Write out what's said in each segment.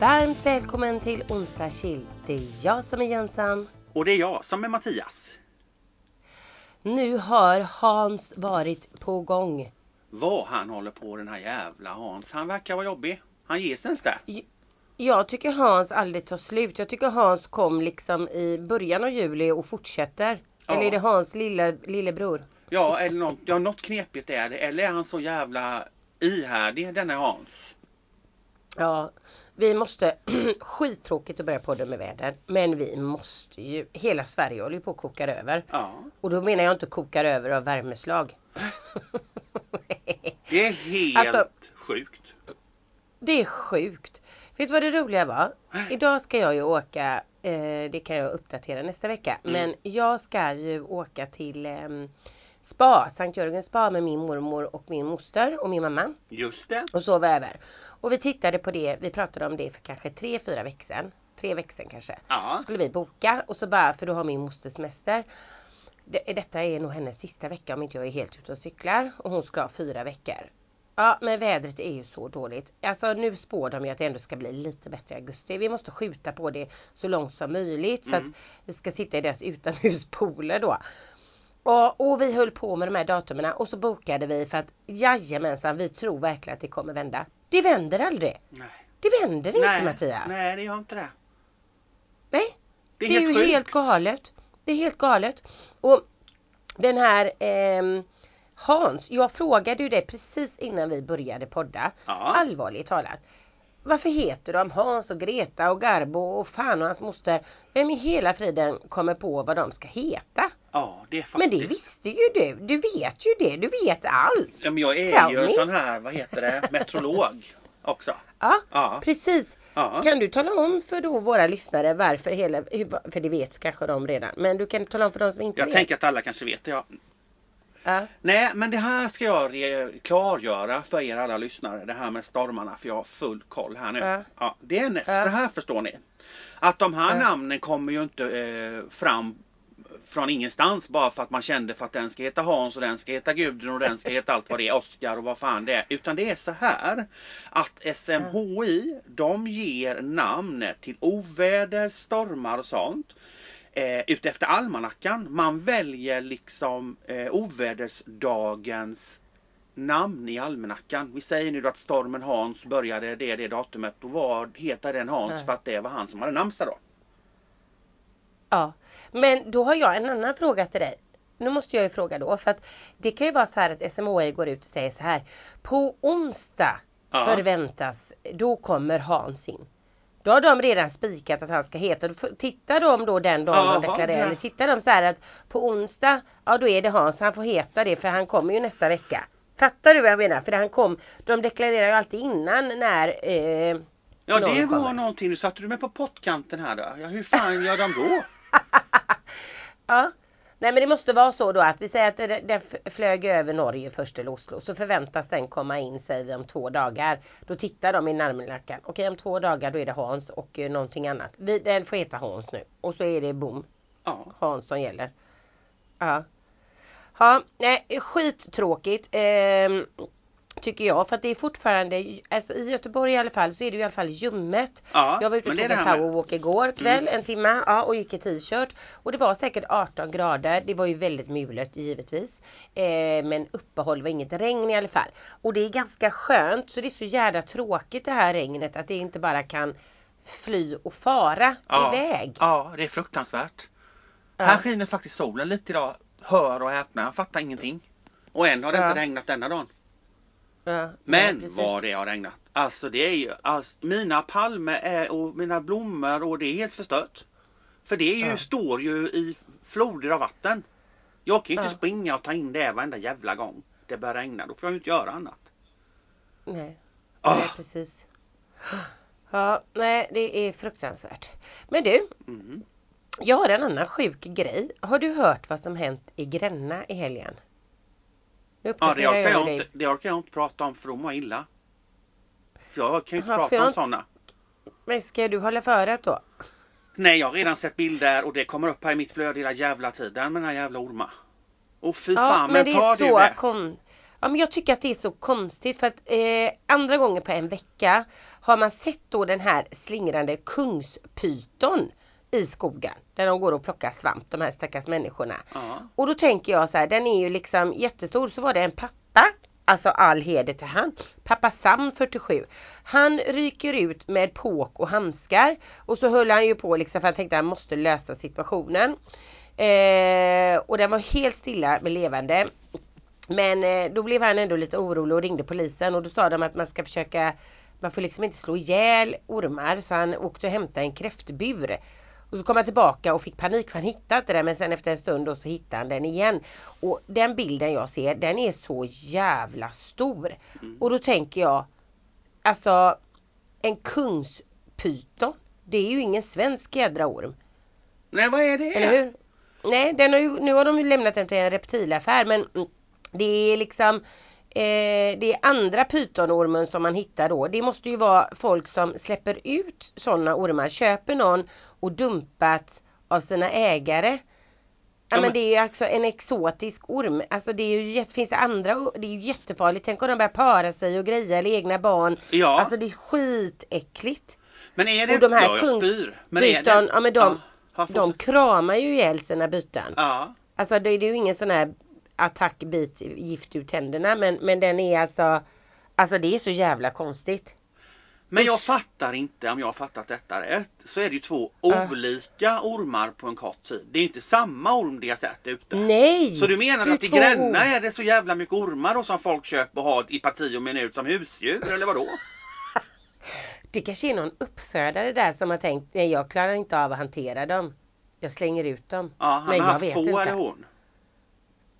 Varmt välkommen till Onsdag Chill. Det är jag som är Jensan. Och det är jag som är Mattias. Nu har Hans varit på gång. Vad han håller på den här jävla Hans. Han verkar vara jobbig. Han ger sig inte. Jag tycker Hans aldrig tar slut. Jag tycker Hans kom liksom i början av juli och fortsätter. Ja. Eller är det Hans lilla, lillebror? Ja, eller något, ja, något knepigt är det. Eller är han så jävla ihärdig denna Hans? Ja, vi måste, skittråkigt att börja podda med väder. Men vi måste ju, hela Sverige håller ju på att koka över. Ja. Och då menar jag inte kokar över av värmeslag. Det är helt Alltså- sjukt. Det är sjukt. Vet du vad det roliga var? Idag ska jag ju åka, eh, det kan jag uppdatera nästa vecka. Mm. Men jag ska ju åka till eh, spa, Sankt Jörgens spa med min mormor och min moster och min mamma. Just det. Och sova över. Och vi tittade på det, vi pratade om det för kanske tre, fyra veckor sedan. Tre veckor sedan kanske. Ja. Skulle vi boka och så bara, för då har min moster semester. Det, detta är nog hennes sista vecka om inte jag är helt ute och cyklar. Och hon ska ha fyra veckor. Ja men vädret är ju så dåligt. Alltså nu spår de ju att det ändå ska bli lite bättre i augusti. Vi måste skjuta på det så långt som möjligt. Så Mm. att vi ska sitta i deras utomhuspooler då. Och, och vi höll på med de här datumen och så bokade vi för att jajamensan vi tror verkligen att det kommer vända. Det vänder aldrig. Nej. Det vänder inte Mattias. Nej, det gör inte det. Nej. Det är, Det är helt ju sjukt. helt galet. Det är helt galet. Och den här ehm, Hans, jag frågade ju det precis innan vi började podda. Ja. Allvarligt talat. Varför heter de Hans och Greta och Garbo och fan och hans moster? Vem i hela friden kommer på vad de ska heta? Ja, det är Men faktiskt. det visste ju du. Du vet ju det. Du vet allt. Ja, men jag är Tell ju en me. sån här, vad heter det, metrolog också. Ja, Ja. precis. Ja. Kan du tala om för då våra lyssnare varför hela, för det vet kanske de redan. Men du kan tala om för de som inte Jag vet. tänker att alla kanske vet det. Ja. Ja. Nej, men det här ska jag klargöra för er alla lyssnare. Det här med stormarna, för jag har full koll här nu. Ja. det är Ja. så här förstår ni. Att de här Ja. namnen kommer ju inte eh, fram från ingenstans bara för att man kände för att den ska heta Hans och den ska heta Gudrun och den ska heta allt vad det är, Oskar och vad fan det är. Utan det är så här att SMHI de ger namn till oväder, stormar och sånt eh, utefter almanackan. Man väljer liksom eh, ovädersdagens namn i almanackan. Vi säger nu att stormen Hans började det det datumet. Då var, heter den Hans för att det var han som hade namnsdag då. Ja. Men då har jag en annan fråga till dig. Nu måste jag ju fråga då för att det kan ju vara så här att SMHI går ut och säger så här. På onsdag Ja. förväntas, då kommer Hans in. Då har de redan spikat att han ska heta. Tittar de då den dagen de deklarerar ja. eller tittar de så här att på onsdag, ja då är det Hans, han får heta det för han kommer ju nästa vecka. Fattar du vad jag menar? För han kom, de deklarerar ju alltid innan när eh, Ja det var kommer. någonting. Nu satte du mig på pottkanten här då. Ja, hur fan gör de då? Ja. Nej men det måste vara så då att vi säger att det- den flög över Norge först till Oslo så förväntas den komma in säger vi om två dagar. Då tittar de i närmlackan. Okej om två dagar då är det Hans och eh, någonting annat. Vi, den får heta Hans nu. Och så är det boom. Ja. Hans som gäller. Ja. Ja, nej skittråkigt. ehm, tycker jag för att det är fortfarande, alltså i Göteborg i alla fall så är det i alla fall ljummet. Ja, jag var ute och tog en. Mm. powerwalk igår kväll en timme ja, och gick i t-shirt. Och det var säkert 18 grader. Det var ju väldigt mulet givetvis. Eh, men uppehåll var inget regn i alla fall. Och det är ganska skönt så det är så jävla tråkigt det här regnet att det inte bara kan fly och fara Ja. iväg. Ja, det är fruktansvärt. Ja. Här skiner faktiskt solen lite idag. Hör och häpna, jag fattar ingenting. Och än har det Ja. inte regnat denna dagen. Ja, Men ja, vad det har regnat. Alltså det är ju, alltså, mina palmer är, och mina blommor och det är helt förstört. För det är ju, Ja. står ju i floder av vatten. Jag kan ju inte springa och ta in det varenda jävla gång det börjar regna. Då får jag ju inte göra annat. Nej, Ah. nej precis. Ja, nej det är fruktansvärt. Men du, Mm. jag har en annan sjuk grej. Har du hört vad som hänt i Gränna i helgen? Nu Ja, det orkar, jag jag inte, det orkar jag inte prata om för då mår jag illa. För jag kan ju inte för prata om inte- sådana. Men ska du hålla för örat då? Nej, jag har redan sett bilder och det kommer upp här i mitt flöde hela jävla tiden med den här jävla orma. Och fy Ja, fan, men men det tar är du så det? kon... Ja men jag tycker att det är så konstigt för att eh, andra gången på en vecka har man sett då den här slingrande kungspyton i skogen. Där de går och plockar svamp, de här stackars människorna. Ja. Och då tänker jag så här, den är ju liksom jättestor. Så var det en pappa, alltså all heder till han. Pappa Sam 47. Han ryker ut med påk och handskar. Och så höll han ju på liksom för han tänkte att han måste lösa situationen. Eh, och den var helt stilla med levande. Men eh, då blev han ändå lite orolig och ringde polisen och då sa de att man ska försöka Man får liksom inte slå ihjäl ormar så han åkte och hämtade en kräftbur. Och så kom han tillbaka och fick panik för han hittade inte den men sen efter en stund då så hittade han den igen. Och den bilden jag ser den är så jävla stor. Mm. Och då tänker jag Alltså En kungspyton Det är ju ingen svensk jädra orm. Nej, vad är det? Eller hur? Nej, den har ju, nu har de ju lämnat den till en reptilaffär men mm, det är liksom eh, det är andra pytonormen som man hittar då. Det måste ju vara folk som släpper ut sådana ormar. Köper någon och dumpat av sina ägare. Ja, men men- det är ju alltså en exotisk orm. Alltså det är ju, finns det andra, det är ju jättefarligt. Tänk om de börjar para sig och greja eller egna barn. Ja, Alltså det är skitäckligt. men är det... och de här ja, jag kung- spyr. Men är byten, det... ja, men de- Ja, De kramar ju ihjäl sina byten. Ja. Alltså det är ju ingen sån här attack bit gift ur tänderna men, men den är alltså Alltså det är så jävla konstigt. Men jag fattar inte, om jag har fattat detta rätt, så är det ju två Äh. olika ormar på en kort tid. Det är inte samma orm de har sett ute. Nej! Så du menar Det att i Gränna är det så jävla mycket ormar då som folk köper och har i parti och minut som husdjur, eller vadå? Det kanske är någon uppfödare där som har tänkt nej jag klarar inte av att hantera dem. Jag slänger ut dem. Ja, han Men har haft få inte. eller hon.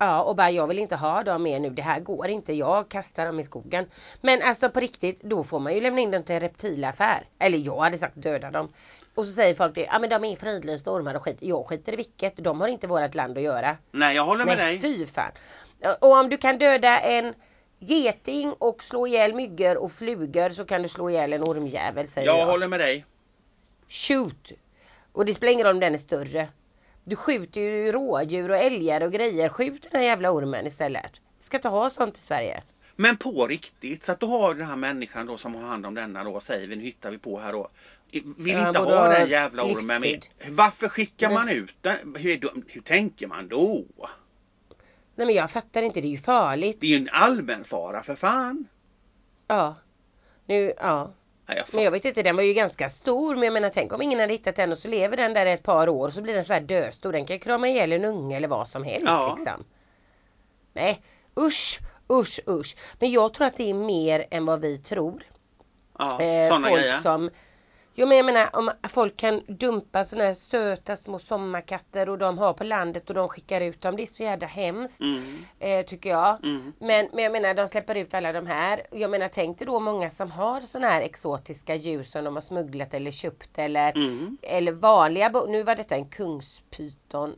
Ja och bara jag vill inte ha dem mer nu. Det här går inte. Jag kastar dem i skogen. Men alltså på riktigt då får man ju lämna in dem till en reptilaffär. Eller jag hade sagt döda dem. Och så säger folk det, ja men de är fridlysta ormar och skit. Jag skiter i vilket. De har inte vårt land att göra. Nej, jag håller med Nej dig. fy fan. Och om du kan döda en geting och slå ihjäl myggor och flugor så kan du slå ihjäl en ormjävel säger Jag jag. håller med dig. Shoot! Och det spelar ingen roll om den är större. Du skjuter ju rådjur och älgar och grejer. Skjut den här jävla ormen istället. Vi ska inte ha sånt i Sverige. Men på riktigt, så att du har den här människan då som har hand om denna då, säger vi, nu hittar vi på här då. Vill Ja, inte ha den jävla ormen med. Varför skickar Nej. man ut den? Hur, hur tänker man då? Nej men jag fattar inte, det är ju farligt. Det är ju en allmän fara för fan. Ja. Nu, ja. Men jag vet inte, den var ju ganska stor. Men jag menar tänk om ingen hade hittat den och så lever den där ett par år och så blir den så här döstor. Den kan krama ihjäl en unge eller vad som helst Ja. liksom. Nej, usch, usch, usch. Men jag tror att det är mer än vad vi tror. Ja, Eh, folk grejer. som Jo men jag menar om folk kan dumpa sådana här söta små sommarkatter och de har på landet och de skickar ut dem. Det är så jävla hemskt. Mm, Eh, tycker jag. mm. Men, men jag menar de släpper ut alla de här. Jag menar tänk dig då många som har sådana här exotiska djur som de har smugglat eller köpt eller Mm. Eller vanliga Nu var detta en kungspyton.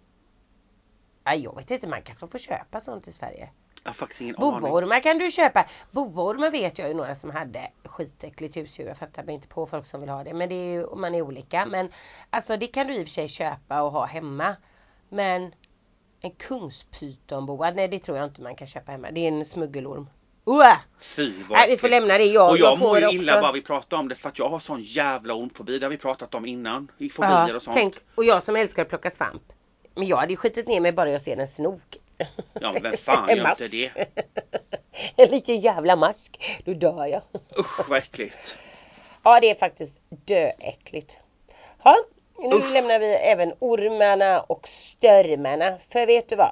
Nej jag vet inte man kanske får köpa sånt i Sverige. Jag har faktiskt ingen aning. Boormar kan du köpa. Boormar vet jag ju några som hade skitäckligt husdjur. Jag fattar mig inte på folk som vill ha det. Men det är ju, man är olika. Men alltså det kan du i och för sig köpa och ha hemma. Men en kungspytonboa, nej det tror jag inte man kan köpa hemma. Det är en smuggelorm. Uh! Fy vad Nej vi får lämna det. Jag, Och jag, får mår ju också... illa bara vi pratar om det för att jag har sån jävla ormfobi. Det har vi pratat om innan. I fobier Ja, och sånt. tänk, och jag som älskar att plocka svamp. Men jag hade ju skitit ner mig bara jag ser en snok. Ja men vem fan en gör mask. inte det? en liten jävla mask. Då dör jag. Usch vad äckligt. Ja det är faktiskt döäckligt. Ja, nu Usch. lämnar vi även ormarna och störmarna. För vet du vad?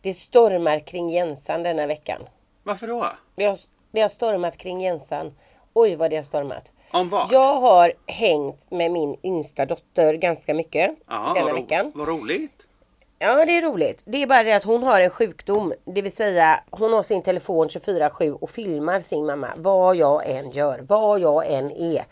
Det stormar kring Jensan denna veckan. Varför då? Det har, det har stormat kring Jensan. Oj vad det har stormat. Om vad? Jag har hängt med min yngsta dotter ganska mycket ja, denna vad, veckan. vad roligt. Ja det är roligt. Det är bara det att hon har en sjukdom. Det vill säga hon har sin telefon 24-7 och filmar sin mamma. Vad jag än gör. Vad jag än är.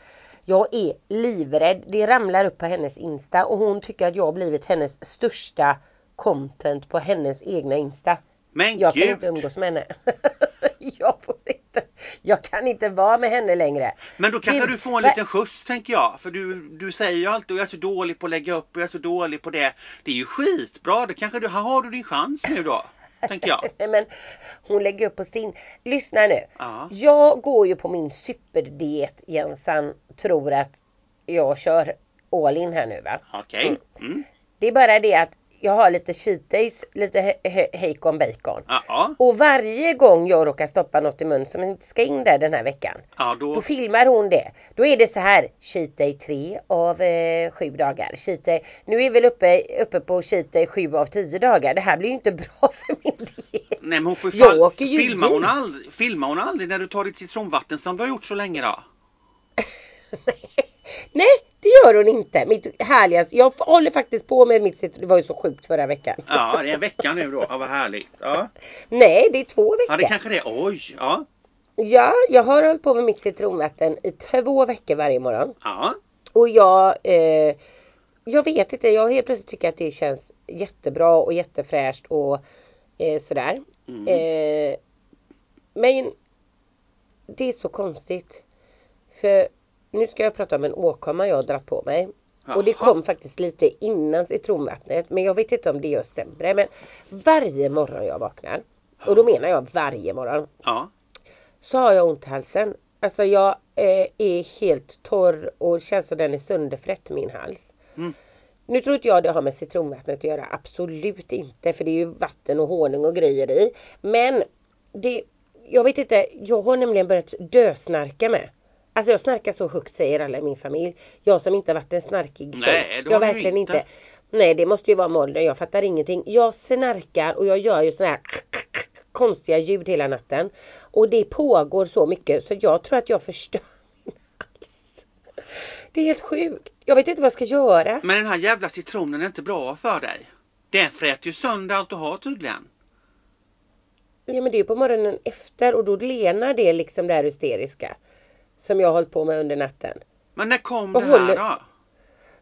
Jag är livrädd. Det ramlar upp på hennes Insta och hon tycker att jag har blivit hennes största content på hennes egna Insta. Men Jag kan gud. inte umgås med henne. jag får inte. Jag kan inte vara med henne längre. Men då kanske du får en liten skjuts tänker jag. För du, du säger ju alltid jag är så dålig på att lägga upp och jag är så dålig på det. Det är ju skitbra. Det kanske du, här har du din chans nu då. tänker jag. Men hon lägger upp på sin. Lyssna nu. Ja. Jag går ju på min superdiet. Jensan tror att jag kör all in här nu va. Okej. Mm. Det är bara det att jag har lite cheat days, lite he- he- hejkon bacon. Ja, Och varje gång jag råkar stoppa något i mun som inte ska in där den här veckan. ja, Då då... filmar hon det. Då är det så här. Cheat day 3 av eh, 7 dagar. Cheat day. Nu är vi väl uppe, uppe på cheat day 7 av 10 dagar. Det här blir ju inte bra för min diet. Nej men hon får Jag fan... åker ju filmar, hon aldrig, filmar hon aldrig när du tar ditt citronvatten som du har gjort så länge då? Nej, det gör hon inte. Mitt härliga, jag håller faktiskt på med mitt citron. Det var ju så sjukt förra veckan. Ja, det är en vecka nu då. Ja, vad härligt. Ja, Nej, det är två ja veckor. det kanske det är. Oj, ja. Ja, jag har hållit på med mitt citronvatten i två veckor varje morgon. Ja, Och jag, eh, jag vet inte, jag helt plötsligt tycker att det känns jättebra och jättefräscht och eh, sådär. Mm. Eh, men det är så konstigt. För nu ska jag prata om en åkomma jag har dragit på mig. Och det kom faktiskt lite innan citronvattnet. Men jag vet inte om det gör sämre. Men varje morgon jag vaknar. Och då menar jag varje morgon ja. så har jag ont i halsen. Alltså jag eh, är helt torr och känns som den är sönderfrätt min hals. Mm. Nu tror inte jag det har med citronvattnet att göra. Absolut inte. För det är ju vatten och honung och grejer i. Men det, jag vet inte. Jag har nämligen börjat dösnarka med. Alltså jag snarkar så högt säger alla i min familj. Jag som inte har varit en snarkig tjej. Nej, det jag har du verkligen inte. inte. Nej det måste ju vara med åldern. Jag fattar ingenting. Jag snarkar och jag gör ju sådana här konstiga ljud hela natten. Och det pågår så mycket så jag tror att jag förstör. Det är helt sjukt. Jag vet inte vad jag ska göra. Men den här jävla citronen är inte bra för dig. Den fräter ju sönder allt du har tydligen. Ja men det är på morgonen efter och då lenar det liksom det här hysteriska. Som jag har hållit på med under natten. Men när kom Vad det här håller- då?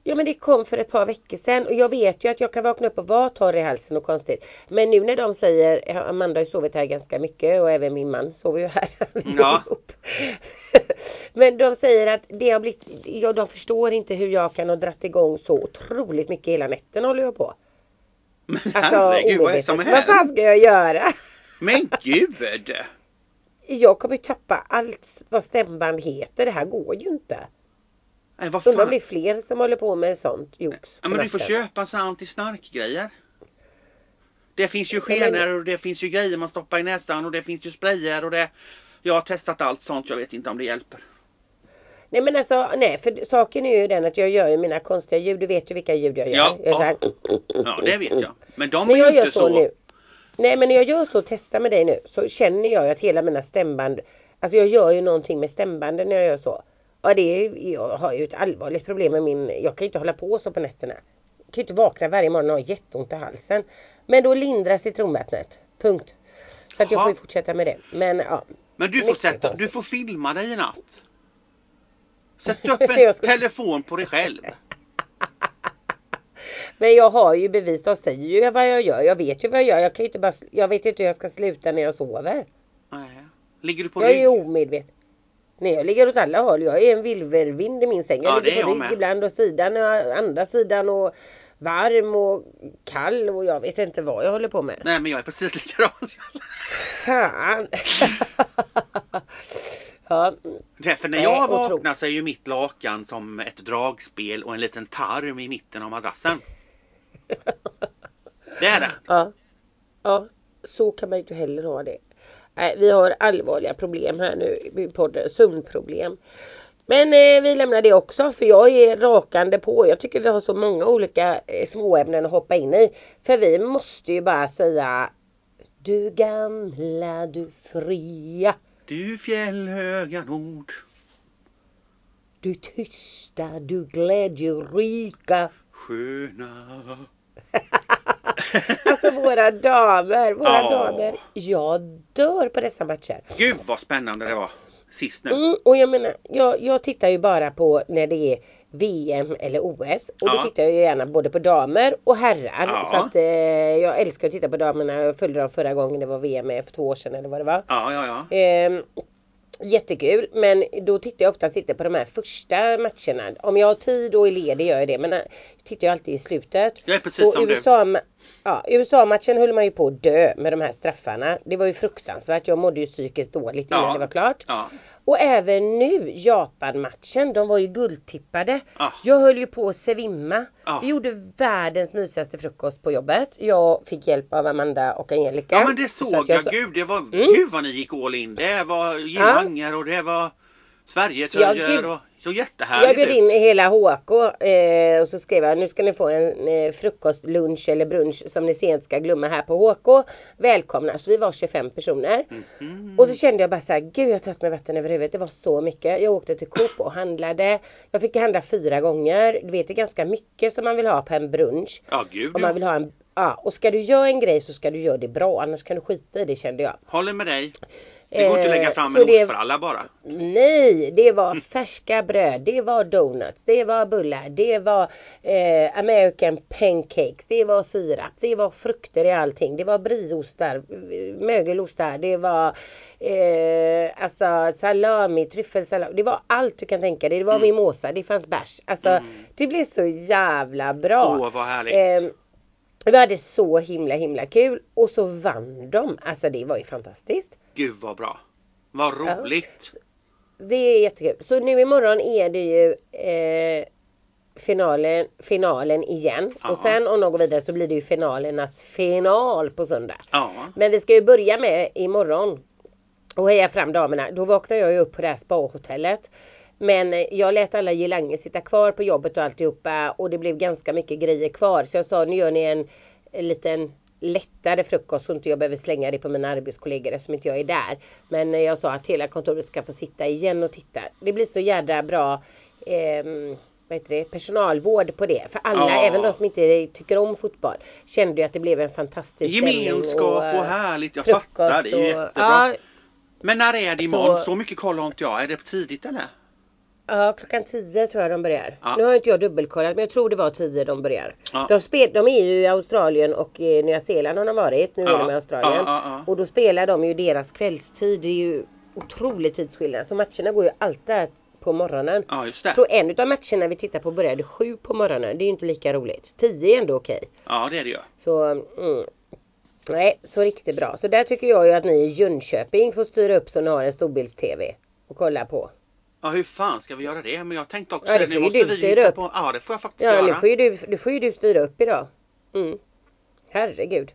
Ja men det kom för ett par veckor sedan och jag vet ju att jag kan vakna upp och vara torr i halsen och konstigt. Men nu när de säger, Amanda har ju sovit här ganska mycket och även min man sover ju här. Ja. men de säger att det har blivit, ja de förstår inte hur jag kan ha dratt igång så otroligt mycket hela nätten håller jag på. Men Alltså herregud vad är det som omedvetet. Vad fan ska jag göra? Men gud! Jag kommer tappa allt vad stämband heter. Det här går ju inte. Nej, vad Undrar om fan? det är fler som håller på med sånt jox. Ja, men du får köpa så antisnarkgrejer. Det finns ju Ja, skenor och det finns ju grejer man stoppar i näsan och det finns ju sprayer och det Jag har testat allt sånt, jag vet inte om det hjälper. Nej men alltså nej för saken är ju den att jag gör ju mina konstiga ljud. Du vet ju vilka ljud jag gör. Ja, jag här. Ja, det vet jag. Men de Men är ju inte så, så. Nej men när jag gör så och testar med dig nu så känner jag att hela mina stämband Alltså jag gör ju någonting med stämbanden när jag gör så. Ja det är, jag har ju ett allvarligt problem med min Jag kan ju inte hålla på så på nätterna. Jag kan ju inte vakna varje morgon och ha jätteont i halsen. Men då lindrar citronvattnet. Punkt. Så att jag får ju fortsätta med det. Men ja. Men du får sätta, du får filma dig i natt. Sätt upp en telefon på dig själv. Men jag har ju bevis, de säger ju vad jag gör. Jag vet ju vad jag gör. Jag kan inte bara, jag vet ju inte hur jag ska sluta när jag sover. Nej. Ligger du på Jag är ju rygg? omedveten. Nej jag ligger åt alla håll. Jag är en virvelvind i min säng. Jag Ja, ligger är på jag rygg med. ibland och sidan och andra sidan och varm och kall och jag vet inte vad jag håller på med. Nej men jag är precis likadan. Fan! ja, Därför när jag vaknar så är ju mitt lakan som ett dragspel och en liten tarm i mitten av madrassen. Det är det. ja, ja, så kan man ju inte heller ha det. Nej, vi har allvarliga problem här nu i podden, sömnproblem. Men eh, vi lämnar det också för jag är rakande på. Jag tycker vi har så många olika eh, småämnen att hoppa in i. För vi måste ju bara säga Du gamla, du fria, Du fjällhöga nord. du tysta, du glädjerika. Sköna. Alltså våra damer, våra Ja. damer. Jag dör på dessa matcher. Gud vad spännande det var. Sist nu. Mm, och jag menar, jag, jag tittar ju bara på när det är VM eller OS. Och Ja. då tittar jag gärna både på damer och herrar. Ja. Så att eh, jag älskar att titta på damerna. Jag följde dem förra gången det var VM för två år sedan eller vad det var. Ja, ja, ja. Ehm, jättekul men då tittar jag oftast inte på de här första matcherna. Om jag har tid och är ledig gör jag det men eh, tittar jag alltid i slutet. Jag är precis Och som du. USA, ma- Ja, USA-matchen höll man ju på att dö med de här straffarna. Det var ju fruktansvärt. Jag mådde ju psykiskt dåligt innan Ja. det var klart. Ja. Och även nu, Japan-matchen, de var ju guldtippade. Ja. Jag höll ju på att svimma. Ja. Vi gjorde världens mysigaste frukost på jobbet. Jag fick hjälp av Amanda och Angelica. Ja men det Så såg att jag, så- gud det var, Mm. gud vad ni gick all in. Det var girlanger och det var Sverigetröjor Ja, och så Jag jättehärligt bjöd ut. in hela HK eh, och så skrev jag nu ska ni få en eh, frukost, lunch eller brunch som ni sent ska glömma här på HK. Välkomna! Så vi var 25 personer. Mm. Och så kände jag bara så här, gud jag har tagit mig vatten över huvudet. Det var så mycket. Jag åkte till Coop och handlade. Jag fick handla fyra gånger. Du vet det är ganska mycket som man vill ha på en brunch. Ja gud Om man vill ha en Ja, och ska du göra en grej så ska du göra det bra annars kan du skita i det kände jag. Håller med dig. Det går inte att lägga Eh, fram en det- ostfralla bara. Nej, det var färska bröd, det var donuts, det var bullar, det var eh, American pancakes, det var sirap, det var frukter i allting, det var brieostar, mögelostar, det var eh, alltså salami, tryffelsalami, det var allt du kan tänka dig. Det var mimosa, det fanns bärs. Alltså det blev så jävla bra. Åh vad härligt. Eh, vi hade så himla himla kul och så vann de. Alltså det var ju fantastiskt. Gud vad bra. Vad roligt. Det är jättekul. Så nu imorgon är det ju eh, finalen, finalen igen. Ja. Och sen om de går vidare så blir det ju finalernas final på söndag. Ja. Men vi ska ju börja med imorgon. Och heja fram damerna. Då vaknar jag ju upp på det här spahotellet. Men eh, jag lät alla girlanger sitta kvar på jobbet och alltihopa och det blev ganska mycket grejer kvar. Så jag sa nu gör ni en, en liten lättare frukost så inte jag behöver slänga det på mina arbetskollegor eftersom inte jag är där. Men eh, jag sa att hela kontoret ska få sitta igen och titta. Det blir så jädra bra ehm, vad heter det, personalvård på det. För alla, Ja. även de som inte tycker om fotboll, kände ju att det blev en fantastisk Gemenskap och, eh, härligt. Jag fattar. Det är ju och- jättebra. Ja, Men när är det imorgon? Så- Så... mycket koll har inte jag. Är det tidigt eller? Ja, klockan 10 tror jag de börjar. Ja. Nu har inte jag dubbelkollat men jag tror det var 10 de börjar. Ja. De, spel, de är ju i Australien och eh, Nya Zeeland har de varit. Nu är Ja. de i Australien. Och då spelar de ju deras kvällstid. Det är ju otrolig tidsskillnad. Så matcherna går ju alltid på morgonen. Ja just Jag det. tror en utav matcherna vi tittar på började sju på morgonen. Det är ju inte lika roligt. 10 är ändå okej. Ja det är det ju. Så mm, Nej, så riktigt bra. Så där tycker jag ju att ni i Jönköping får styra upp så ni har en storbilds-TV. Och kolla på. Ja hur fan ska vi göra det? Men jag tänkte också Ja, det nu får ju måste du styra upp. på. Ja det får jag faktiskt Ja, nu göra. får ju du, du får ju du styra upp idag. Mm. Herregud.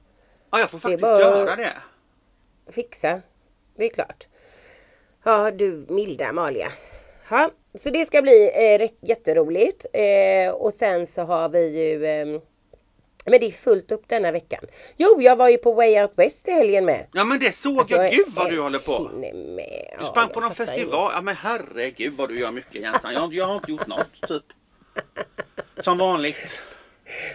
Ja jag får faktiskt bara- göra det. Fixa. Det är klart. Ja du milda Amalia. Ja, så det ska bli eh, jätteroligt. Eh, och sen så har vi ju eh, men det är fullt upp denna veckan. Jo, jag var ju på Way Out West i helgen med. Ja men det såg Alltså, jag. Gud vad du håller på. med. Du Ja, sprang jag på någon festival. Ja men herregud vad du gör mycket Jensan. Jag, jag har inte gjort något typ. Som vanligt.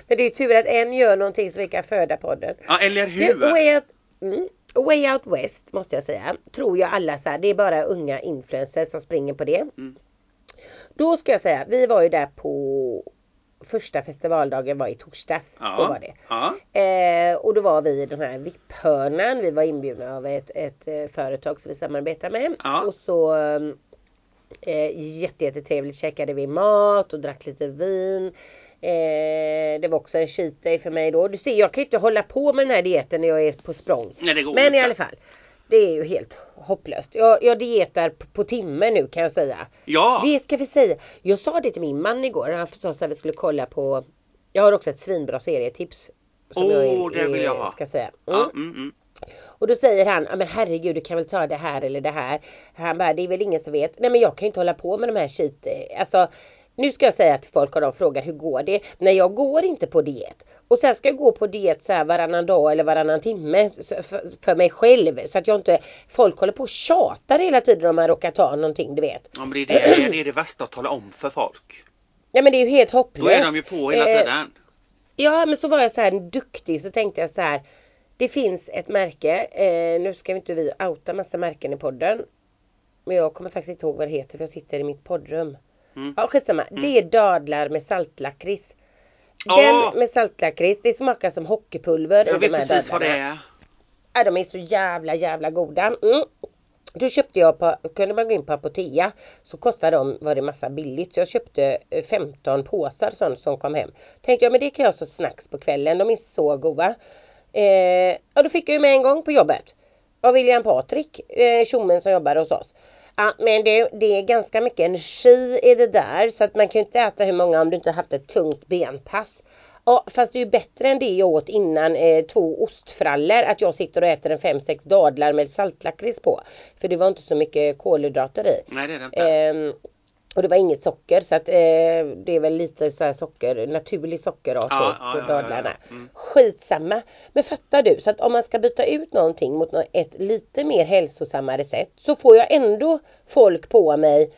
Men det är tur att en gör någonting så vi kan föda podden. Ja eller hur? Way Out, mm, Way Out West måste jag säga. Tror jag alla så här, det är bara unga influencers som springer på det. Mm. Då ska jag säga, vi var ju där på första festivaldagen var i torsdags. Så var det. Ja. Eh, och då var vi i den här VIP-hörnan. Vi var inbjudna av ett, ett eh, företag som vi samarbetar med. Ja. Och så eh, jätte, jättetrevligt käkade vi mat och drack lite vin. Eh, det var också en cheat day för mig då. Du ser, jag kan inte hålla på med den här dieten när jag är på språng. Nej det Men inte. i alla fall. Det är ju helt hopplöst. Jag, jag dietar på, timme nu kan jag säga. Ja. Det ska vi säga. Jag sa det till min man igår. Han sa att vi skulle kolla på. Jag har också ett svinbra serietips. Som Åh, jag det vill jag ha. ska säga. Mm. Ja, mm, mm. Och då säger han, ja men herregud du kan väl ta det här eller det här. Han bara, det är väl ingen som vet. Nej men jag kan ju inte hålla på med de här shit. Alltså, nu ska jag säga till folk och de frågar hur går det? Nej jag går inte på diet. Och sen ska jag gå på diet så här varannan dag eller varannan timme för, mig själv. Så att jag inte, folk håller på och tjatar hela tiden om man råkar ta någonting du vet. Ja men det är det, det, är- det är det värsta att tala om för folk. Ja men det är ju helt hopplöst. Då är de ju på hela Eh, tiden. Ja men så var jag så här duktig så tänkte jag så här. Det finns ett märke. Eh, nu ska vi inte vi outa massa märken i podden. Men jag kommer faktiskt inte ihåg vad det heter för jag sitter i mitt poddrum. Mm. Ja skitsamma. Det är dadlar med saltlakrits. Den Åh! med saltlakrits. Det smakar som hockeypulver Jag i vet de här precis vad det dadlarna. är. Ja, de är så jävla jävla goda. Mm. Då köpte jag på, kunde man gå in på Apotea så kostade de, var det massa billigt. Så jag köpte eh, 15 påsar sånt som kom hem. Tänkte jag men det kan jag ha som snacks på kvällen, de är så goda. Eh, och då fick jag ju med en gång på jobbet. Av William Patrik, eh, tjommen som jobbar hos oss. Ja, men det, det är ganska mycket energi i det där så att man kan ju inte äta hur många om du inte haft ett tungt benpass. Ja, fast det är ju bättre än det jag åt innan eh, två ostfrallor att jag sitter och äter en fem sex dadlar med saltlakrits på. För det var inte så mycket kolhydrater i. Nej det är det inte. Ehm, och det var inget socker så att eh, det är väl lite så här socker, naturlig sockerart Ja, då på ja, ja, ja. dadlarna. Mm. Skitsamma. Men fattar du, så att om man ska byta ut någonting mot ett lite mer hälsosammare sätt så får jag ändå folk på mig.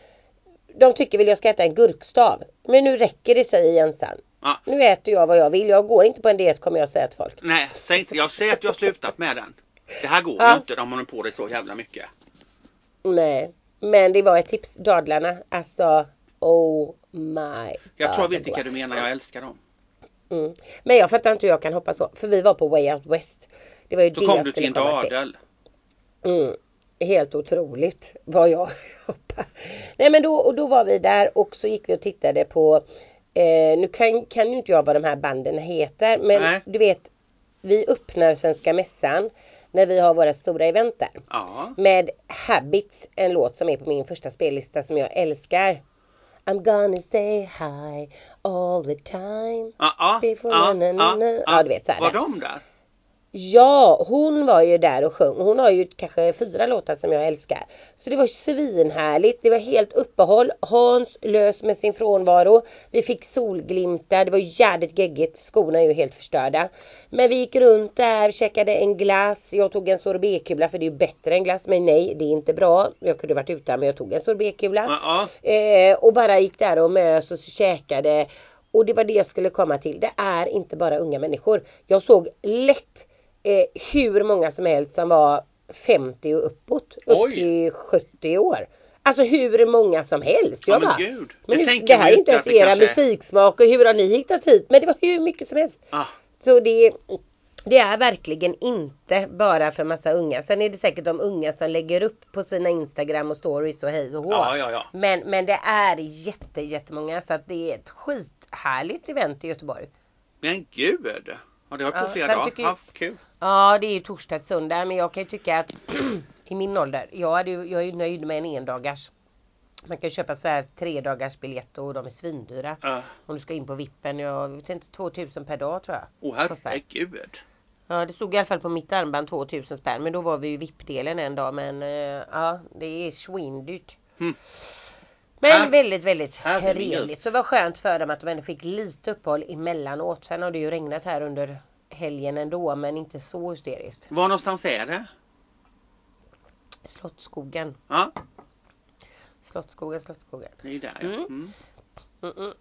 De tycker väl jag ska äta en gurkstav. Men nu räcker det säger Jensan. Ja. Nu äter jag vad jag vill. Jag går inte på en diet kommer jag säga till folk. Nej, säg inte, jag säger att jag har slutat med den. Det här går Ja. ju inte, de håller på det så jävla mycket. Nej. Men det var ett tips. Dadlarna. Alltså oh my Jag tror jag God, vet vilka du menar, jag älskar dem. Mm. Men jag fattar inte hur jag kan hoppa så. För vi var på Way Out West. Det var ju Så det kom du till en komma till. dadel. Mm. Helt otroligt vad jag hoppar. Nej men då, och då var vi där och så gick vi och tittade på eh, Nu kan, kan ju inte jag vad de här banden heter men Nej. du vet Vi öppnar Svenska Mässan När vi har våra stora event där. Ja. Med Habits, en låt som är på min första spellista som jag älskar. I'm gonna stay high all the time. Ja, ja, ja, ja, Ja, du vet så här Var de där? Ja, hon var ju där och sjöng. Hon har ju kanske fyra låtar som jag älskar. Så det var svinhärligt. Det var helt uppehåll. Hans lös med sin frånvaro. Vi fick solglimtar. Det var jävligt geggigt. Skorna är ju helt förstörda. Men vi gick runt där, käkade en glass. Jag tog en sorbetkula för det är ju bättre än glass. Men nej, det är inte bra. Jag kunde varit utan men jag tog en sorbetkula. Ja, ja. Eh, och bara gick där och mös och käkade. Och det var det jag skulle komma till. Det är inte bara unga människor. Jag såg lätt eh, hur många som helst som var 50 och uppåt. Upp Oj. till 70 år. Alltså hur många som helst. Jag Ja, men bara, gud. men Det nu, det här är inte ens era kanske- musiksmak och hur har ni hittat hit? Men det var hur mycket som helst. Ah, Så det, det är verkligen inte bara för massa unga. Sen är det säkert de unga som lägger upp på sina Instagram och stories och hej och hå. ja, ja, ja. Men, men det är jätte, jättemånga så att det är ett skithärligt event i Göteborg. Men gud. Ja, det har Ja, på sen dagar. tycker Ja, kul. Ja det är ju torsdag till söndag men jag kan ju tycka att i min ålder, jag, hade jag är ju nöjd med en endagars. Man kan köpa så här tre dagars biljett och de är svindyra. Ja. Om du ska in på vippen, jag vet inte 2000 per dag tror jag. Åh Kostar. herregud. Ja det stod i alla fall på mitt armband 2000 spänn men då var vi ju VIP-delen en dag men eh, ja det är svindyrt. Mm. Men Här- väldigt väldigt trevligt. Så vad skönt för dem att de ändå fick lite uppehåll emellanåt. Sen har det ju regnat här under helgen ändå men inte så hysteriskt. Var någonstans är det? Slottsskogen. Ja, Slottsskogen, Slottsskogen. det är där ja. Mm. Mm. Mm -mm.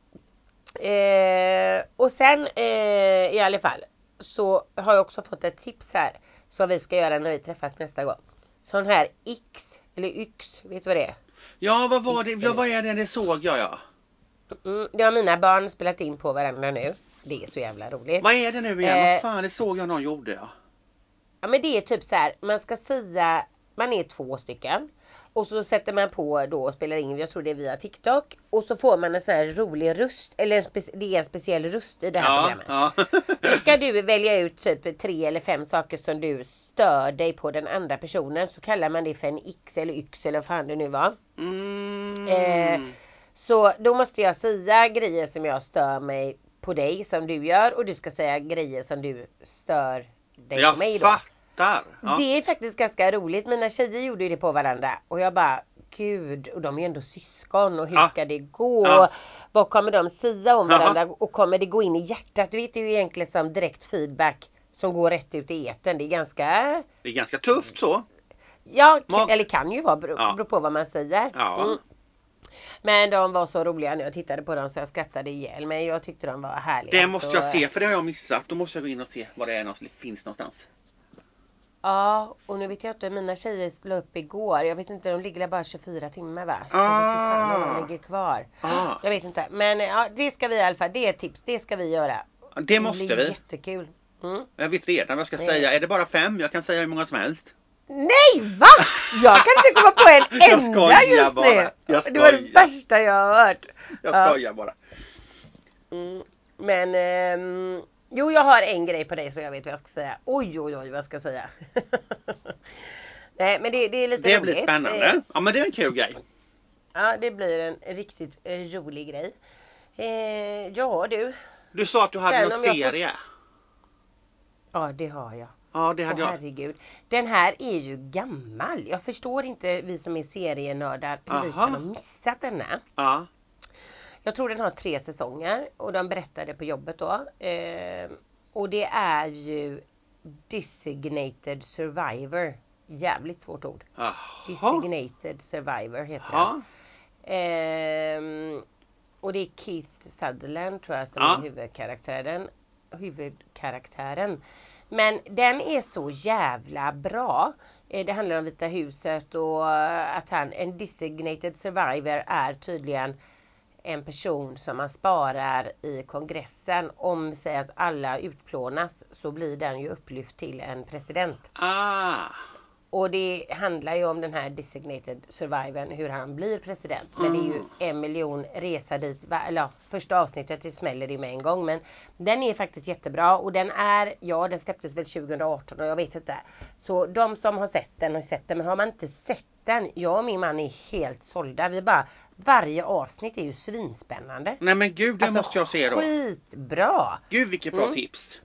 Eh, och sen eh, i alla fall så har jag också fått ett tips här som vi ska göra när vi träffas nästa gång. Sån här X eller Yx, vet du vad det är? Ja, vad var det? Vad är det? Det såg jag ja. Mm, det har mina barn spelat in på varandra nu. Det är så jävla roligt. Vad är det nu igen? Eh, Vad fan, det såg jag någon gjorde ja. Ja men det är typ så här, man ska säga, man är två stycken. Och så sätter man på då och spelar in, jag tror det är via TikTok. Och så får man en sån här rolig röst, eller det är en speciell röst i det här Ja, programmet. ja. Då ska du välja ut typ tre eller fem saker som du stör dig på den andra personen. Så kallar man det för en X eller Yx eller vad fan det nu var. Mm. Eh, Så då måste jag säga grejer som jag stör mig på dig som du gör och du ska säga grejer som du stör dig på mig jag då. Fattar. Ja. Det är faktiskt ganska roligt. Mina tjejer gjorde ju det på varandra och jag bara Gud, och de är ju ändå syskon och hur Ja. ska det gå? Ja. Vad kommer de säga om varandra och kommer det gå in i hjärtat? Du vet ju egentligen som direkt feedback som går rätt ut i etern. Det är ganska Det är ganska tufft så. Ja, kan, eller kan ju vara bero, Ja. beror på vad man säger. Ja. Mm. Men de var så roliga när jag tittade på dem så jag skrattade ihjäl mig. Jag tyckte de var härliga. Det måste så, jag se för det har jag missat. Då måste jag gå in och se vad det är någonstans, finns någonstans. Ja, och nu vet jag inte. Mina tjejer la upp igår. Jag vet inte, de ligger bara 24 timmar va? Så Jag vet inte fan om Ah. de ligger kvar. Ah. Jag vet inte. Men ja, det ska vi i alla fall. Det är ett tips. Det ska vi göra. Det måste blir vi. jättekul. Mm. Jag vet redan vad jag ska Det- säga. Är det bara fem? Jag kan säga hur många som helst. Nej va? Jag kan inte komma på en enda skojar just bara. nu. Jag Det var det skojar. värsta jag har hört. Jag Ja. skojar bara. Mm, men ehm, jo jag har en grej på dig så jag vet vad jag ska säga. Oj oj oj vad jag ska säga. Nej men det, det är lite Det blir Eh, spännande. Ja men det är en kul grej. Ja det blir en riktigt eh, rolig grej. Eh, ja du. Du sa att du hade Sen någon om jag får- serie. Ja det har jag. Ja det Åh hade jag. herregud. Den här är ju gammal. Jag förstår inte vi som är serienördar hur vi Aha. kan ha missat denna. Ja. Jag tror den har tre säsonger och de berättade på jobbet då. Eh, och det är ju Designated Survivor. Jävligt svårt ord. Jaha. Designated Survivor heter Ja. den. Ehm, och det är Keith Sutherland tror jag som Ja. är huvudkaraktären. huvudkaraktären. Men den är så jävla bra. Eh, Det handlar om Vita huset och eh, att han, en designated survivor är tydligen en person som man sparar i kongressen. Om vi säger att alla utplånas så blir den ju upplyft till en president. Ah. Och det handlar ju om den här designated survivor, hur han blir president. Men det är ju Mm. en miljon resa dit, eller ja, första avsnittet det smäller det med en gång. Men den är faktiskt jättebra och den är, ja den släpptes väl 2018 och jag vet inte. Så de som har sett den har sett den, men har man inte sett den, jag och min man är helt sålda. Vi bara, varje avsnitt är ju svinspännande. Nej men gud det Alltså, måste jag se då. Skitbra! Gud vilket bra Mm. tips.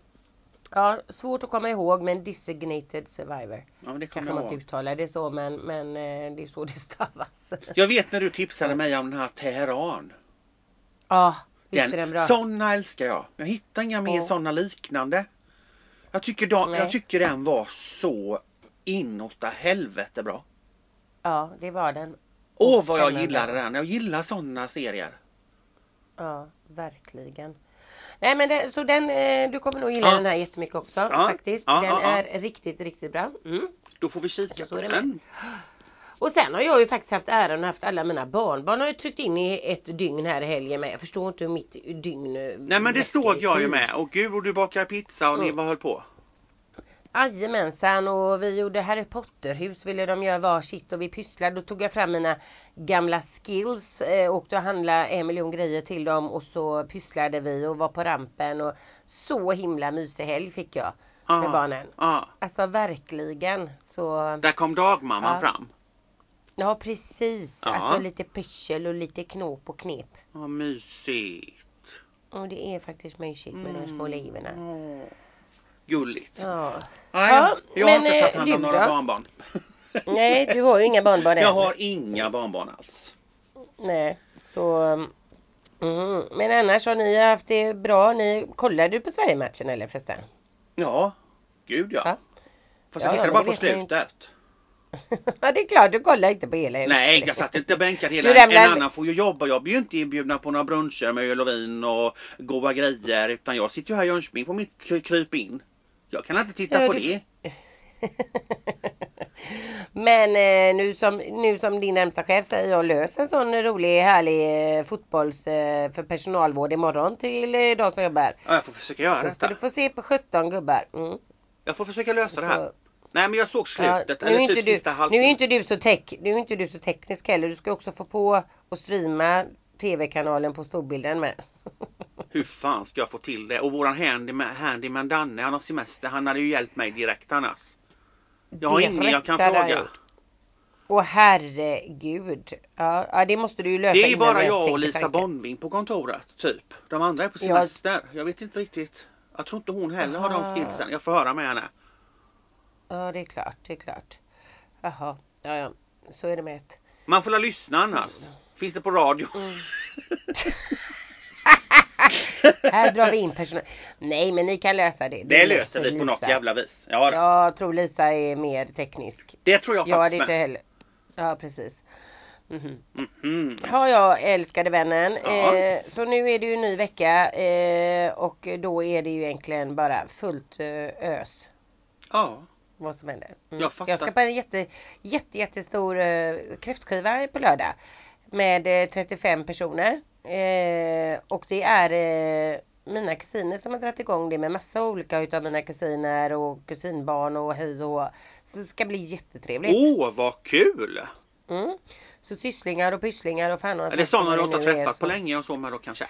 Ja, svårt att komma ihåg men designated survivor. Ja, men det kommer Kanske man inte uttalar det så men, men eh, det är så det stavas. Jag vet när du tipsade mig om den här Teheran. Ja, är den bra. Sådana älskar jag. Jag hittar inga mer Ja. sådana liknande. Jag tycker, de, Nej. jag tycker den var så inåt helvete bra. Ja, det var den. Åh Och vad jag gillade den. Jag gillar sådana serier. Ja, verkligen. Nej men det, så den, eh, du kommer nog gilla Ja. den här jättemycket också Ja. faktiskt. Ja, den är riktigt, riktigt bra. Mm. Då får vi kika Så på den. Och sen har jag ju faktiskt haft äran att haft alla mina barnbarn har ju tryckt in i ett dygn här i helgen med. Jag förstår inte hur mitt dygn Nej men det såg jag ju tid. med. Och gud och du bakar pizza och ni Mm. vad höll på? Jajamensan och vi gjorde Harry Potter-hus ville de göra varsitt och vi pysslade. Då tog jag fram mina gamla skills eh, åkte och handlade en miljon grejer till dem och så pysslade vi och var på rampen och så himla mysig helg fick jag med Ja. barnen. Ja. Alltså verkligen så Där kom dagmamman Ja. fram. Ja precis. Ja. Alltså lite pyssel och lite knop och knep. Vad mysigt. Och det är faktiskt mysigt med de små liven. Åh, Gulligt. Ja. Nej, Ja, jag har men, inte tagit eh, hand om några barnbarn. Nej du har ju inga barnbarn än. Jag har inga barnbarn alls. Nej, så... Mm. Men annars har ni haft det bra. Ni, kollar du på Sverigematchen eller förresten? Ja, gud ja. Ja. Fast Ja, jag ja, tittade bara på slutet. ja det är klart, du kollar inte på hela Nej, jag satt inte bänkad hela. Du lämnar- En annan får ju jobba. Jag blir ju inte inbjudna på några bruncher med öl och vin och goda grejer. Utan jag sitter ju här i Jönköping på mitt kry- kryp in. Jag kan inte titta Ja, på du- det. Men eh, nu, som, nu som din närmsta chef säger jag lös en sån rolig härlig eh, fotbolls eh, för personalvård imorgon till eh, de som jobbar. Ja, jag får försöka göra Så ska du få se på 17 gubbar. Mm. Jag får försöka lösa det här. Så- Nej men jag såg Ja, slutet. nu, är inte typ du, nu är inte du så tech, nu är inte du så teknisk heller. Du ska också få på och streama tv-kanalen på storbilden med. Hur fan ska jag få till det? Och våran handyman, handyman Danne, han har semester. Han hade ju hjälpt mig direkt annars. Jag har ingen jag kan fråga. Åh herregud. Ja, ja det måste du ju lösa Det är bara ens jag och Lisa. Bombing på kontoret, typ. De andra är på semester. Jag vet inte riktigt. Jag tror inte hon heller har de Aha. skillsen. Jag får höra med henne. Ja det är klart, det är klart. Jaha, ja ja. Så är det med ett. Man får la lyssna annars. Finns det på radio? Mm. Här drar vi in personal. Nej men ni kan lösa det. Det löser vi på något Lisa. jävla vis. Ja. Jag tror Lisa är mer teknisk. det tror jag Jag faktiskt inte med. heller. Ja precis. Mhm. Mhm. Ja, jag älskade vännen. Ja. Eh, så nu är det ju en ny vecka eh, och då är det ju egentligen bara fullt eh, ös. Ja. Vad som händer. Mm. Jag fattar. jag ska på en jätte, jätte, jättestor eh, kräftskiva på lördag. Med eh, 35 personer. Eh, och det är eh, mina kusiner som har dragit igång det med massa olika utav mina kusiner och kusinbarn och hej och hå. Så det ska bli jättetrevligt. Åh, vad kul! Mm. Så sysslingar och pysslingar och fan och Är det sådana du inte har träffat på länge och så med då kanske?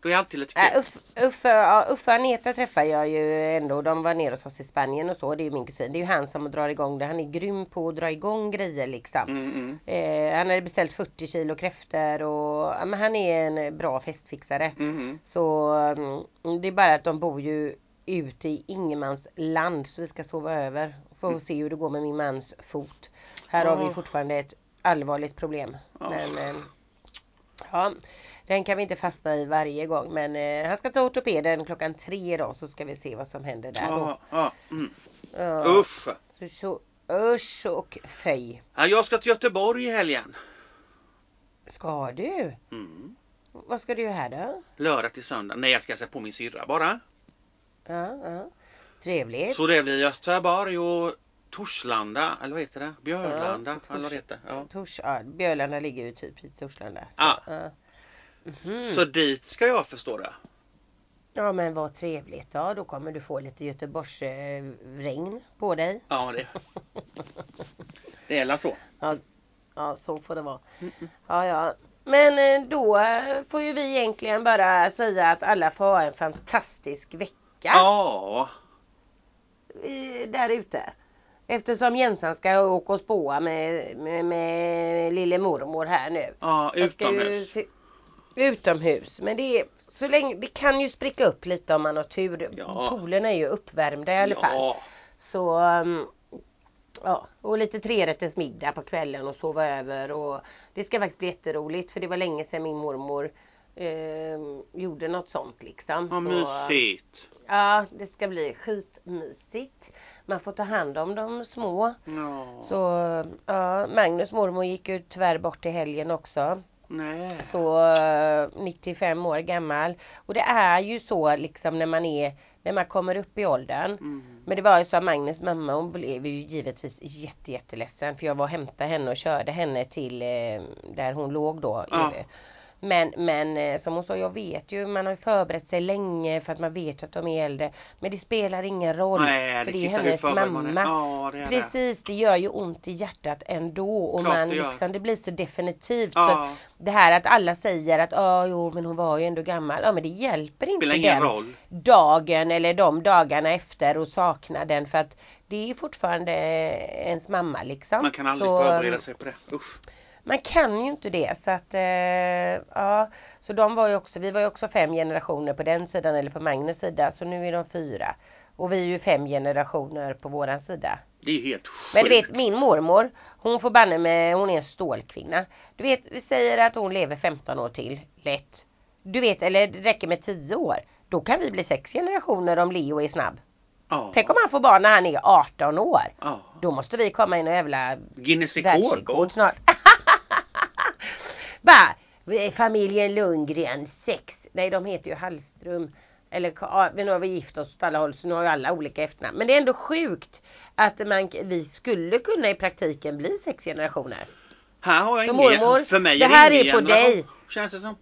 Då är alltid lite kul. Äh, Uff, Uffe, ja, Uffe och Aneta träffar jag ju ändå. De var nere hos oss i Spanien och så. Det är ju min kusin. Det är ju han som drar igång det. Han är grym på att dra igång grejer liksom. Mm, mm, Eh, han hade beställt 40 kilo kräftor och ja, men han är en bra festfixare. mm. Så mm, det är bara att de bor ju ute i ingenmans land så vi ska sova över. Får se hur det går med min mans fot. Här har vi fortfarande ett allvarligt problem. Åh. Men eh, ja, den kan vi inte fastna i varje gång. Men eh, han ska ta ortopeden klockan tre då så ska vi se vad som händer där då. Ja, ja, mm. Ja, Usch! så, usch och fej. Ja, jag ska till Göteborg i helgen. Ska du? Mm. Vad ska du göra här då? Lördag till söndag. Nej, jag ska se på min syrra bara. Ja, ja. Trevligt. Så det blir Österborg och Torslanda, eller vad heter det? Björlanda, Ja, eller vad Tors- det heter. Ja. Tors, ja, Björlanda ligger ju typ i Torslanda. Så, Ja. Mhm. Så dit ska jag förstå det. ja men vad trevligt. Ja då kommer du få lite Göteborgs eh, regn på dig. Ja, det. Det är väl så. Ja, ja så får det vara. Ja ja. Men eh, då eh, får ju vi egentligen bara säga att alla får ha en fantastisk vecka Ja. där ute. Eftersom Jensan ska åka och spåa med, med, med lille mormor här nu. Ja, utomhus. Utomhus. Men det är så länge, det kan ju spricka upp lite om man har tur. Ja. Poolerna är ju uppvärmda i alla fall. Ja. Så um, ja, och lite trerätters middag på kvällen och sova över och det ska faktiskt bli jätteroligt för det var länge sedan min mormor ehm, gjorde något sånt liksom. Vad Så, mysigt. Ja, det ska bli skitmysigt. Man får ta hand om de små. Ja. Så ja, Magnus mormor gick ju tyvärr bort i helgen också. Nej. Så eh, 95 år gammal. Och det är ju så liksom när man är när man kommer upp i åldern. Mm. Men det var ju så att Magnus mamma hon blev ju givetvis jätte, jätteledsen för jag var och hämtade henne och körde henne till eh, där hon låg då. Ja. Men, men eh, som hon sa, jag vet ju, man har förberett sig länge för att man vet att de är äldre. Men det spelar ingen roll. Nej, för det det är hennes mamma. Ja, det är det. Precis, det gör ju ont i hjärtat ändå. Och Klart man det liksom, det blir så definitivt. Så Ja, att det här att alla säger att ja, jo, men hon var ju ändå gammal. Ja, men det hjälper inte den roll. dagen eller de dagarna efter och sakna den för att det är fortfarande ens mamma liksom. Man kan aldrig så, förbereda sig på det. Usch. Man kan ju inte det så att eh, ja. Så de var ju också, vi var ju också fem generationer på den sidan eller på Magnus sida så nu är de fyra. Och vi är ju fem generationer på våran sida. Det är helt sjukt. Men du vet min mormor, hon får banne med, hon är en stålkvinna. Du vet, vi säger att hon lever 15 år till, lätt. Du vet, eller det räcker med 10 år. Då kan vi bli sex generationer om Leo är snabb. Ja. Tänk om han får barn när han är 18 år. Ja. Då måste vi komma in och jävla Guinness rekord världsrekord snart. Bara, eh, familjen Lundgren 6. Nej de heter ju Hallström. Eller ja, nu har vi gift oss åt alla håll så nu har ju alla olika efternamn. Men det är ändå sjukt att man, vi skulle kunna i praktiken bli sex generationer. Här har jag ingen. för mig det är här ingen är på dig. Känns det som.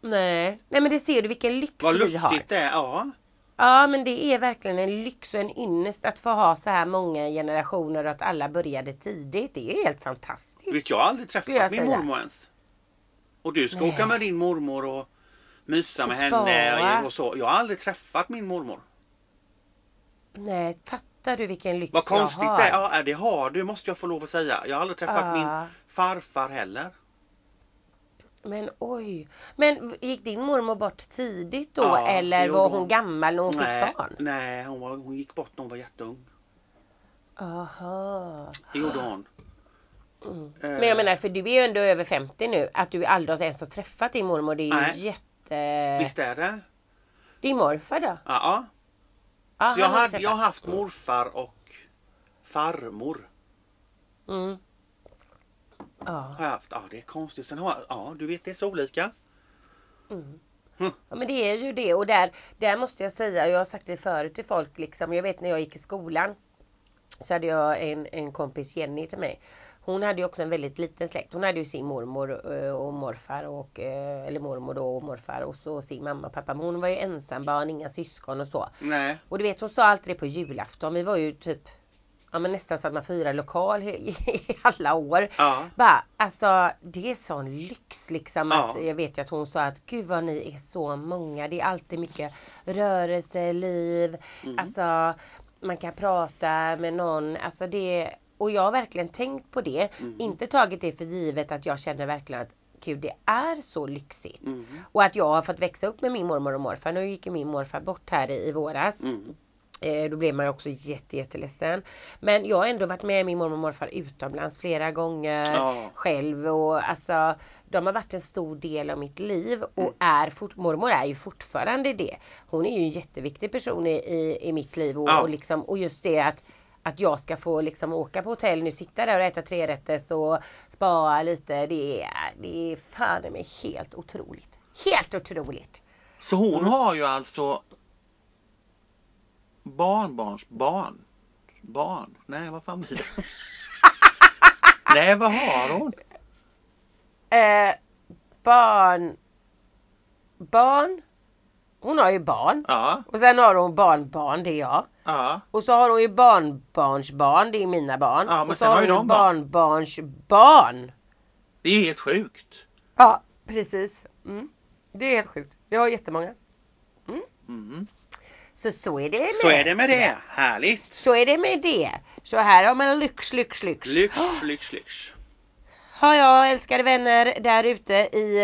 Nej, nej men det ser du vilken lyx Vad vi har. lustigt det är. Ja. Ja men det är verkligen en lyx och en ynnest att få ha så här många generationer och att alla började tidigt. Det är helt fantastiskt. Vet jag har aldrig Skulle jag träffat min mormor ens. Och du ska Nej. åka med din mormor och mysa med Och henne och så. Jag har aldrig träffat min mormor. Nej, fattar du vilken lyx Vad jag konstigt har? det är. Ja, det har du måste jag få lov att säga. Jag har aldrig träffat min Ja, farfar heller. Men oj. Men gick din mormor bort tidigt då Ja, eller var hon. hon gammal när hon nej, fick barn? nej hon, var, hon gick bort när hon var jätteung. Aha. Det gjorde hon. Mm. Eh, Men jag menar för du är ju ändå över 50 nu. Att du aldrig ens har träffat din mormor det är ju Nej. jätte... Visst är det? Din morfar då? Ja. ja. Så jag, hade, jag har haft morfar och farmor. Mm. Ja. Har jag haft. Ja, det är konstigt. Sen har jag, ja, du vet det är så olika. Mm. Mm. Ja men det är ju det och där, där måste jag säga, jag har sagt det förut till folk liksom, jag vet när jag gick i skolan så hade jag en, en kompis Jenny till mig. Hon hade ju också en väldigt liten släkt. Hon hade ju sin mormor eh, och morfar och eh, eller mormor då och morfar och så sin mamma och pappa. Men hon var ju ensambarn, inga syskon och så. Nej. Och du vet hon sa alltid det på julafton. Vi var ju typ Ja men nästan så att man firar lokal i, alla år. Ja. Bara, alltså det är sån lyx liksom Ja. att jag vet ju att hon sa att gud vad ni är så många. Det är alltid mycket rörelse, liv. Mm. Alltså man kan prata med någon. Alltså det och jag har verkligen tänkt på det. Mm. Inte tagit det för givet att jag känner verkligen att gud det är så lyxigt. Mm. Och att jag har fått växa upp med min mormor och morfar. Nu gick ju min morfar bort här i, i våras. Mm. Eh, då blev man ju också jätte, jätteledsen. Men jag har ändå varit med min mormor och morfar utomlands flera gånger Ja. själv och alltså de har varit en stor del av mitt liv och Mm. är fort, mormor är ju fortfarande det. Hon är ju en jätteviktig person i, i, i mitt liv och, Ja. och, liksom, och just det att att jag ska få liksom åka på hotell nu, sitta där och äta trerätters och spara lite. Det är, det är fan mig helt otroligt. Helt otroligt! Så hon Mm. har ju alltså barnbarns barn. Barn? Nej, vad fan blir det? Nej, vad har hon? Eh, barn. Barn. Hon har ju barn. Ja, Och sen har hon barnbarn, det är jag. Ja. Och så har hon ju barnbarnsbarn, det är mina barn. Ja, och så har hon ju barn. barnbarnsbarn. Det är ju helt sjukt. Ja, precis. Mm. Det är helt sjukt. Vi har jättemånga. Mm. Så så är det med Så är det med det. Härligt. Så är det med det. Så här har man lyx, lyx, lyx. Lyx, lyx, lyx. Ja, ja, älskade vänner där ute i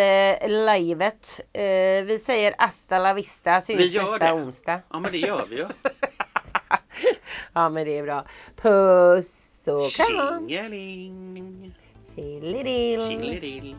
eh, livet. Eh, vi säger hasta la vista, syns Vi nästa det. onsdag. Ja, men det gör vi ju. ja, men det är bra. Puss och kram. Tjingeling. Tjilledill. Tjilledill.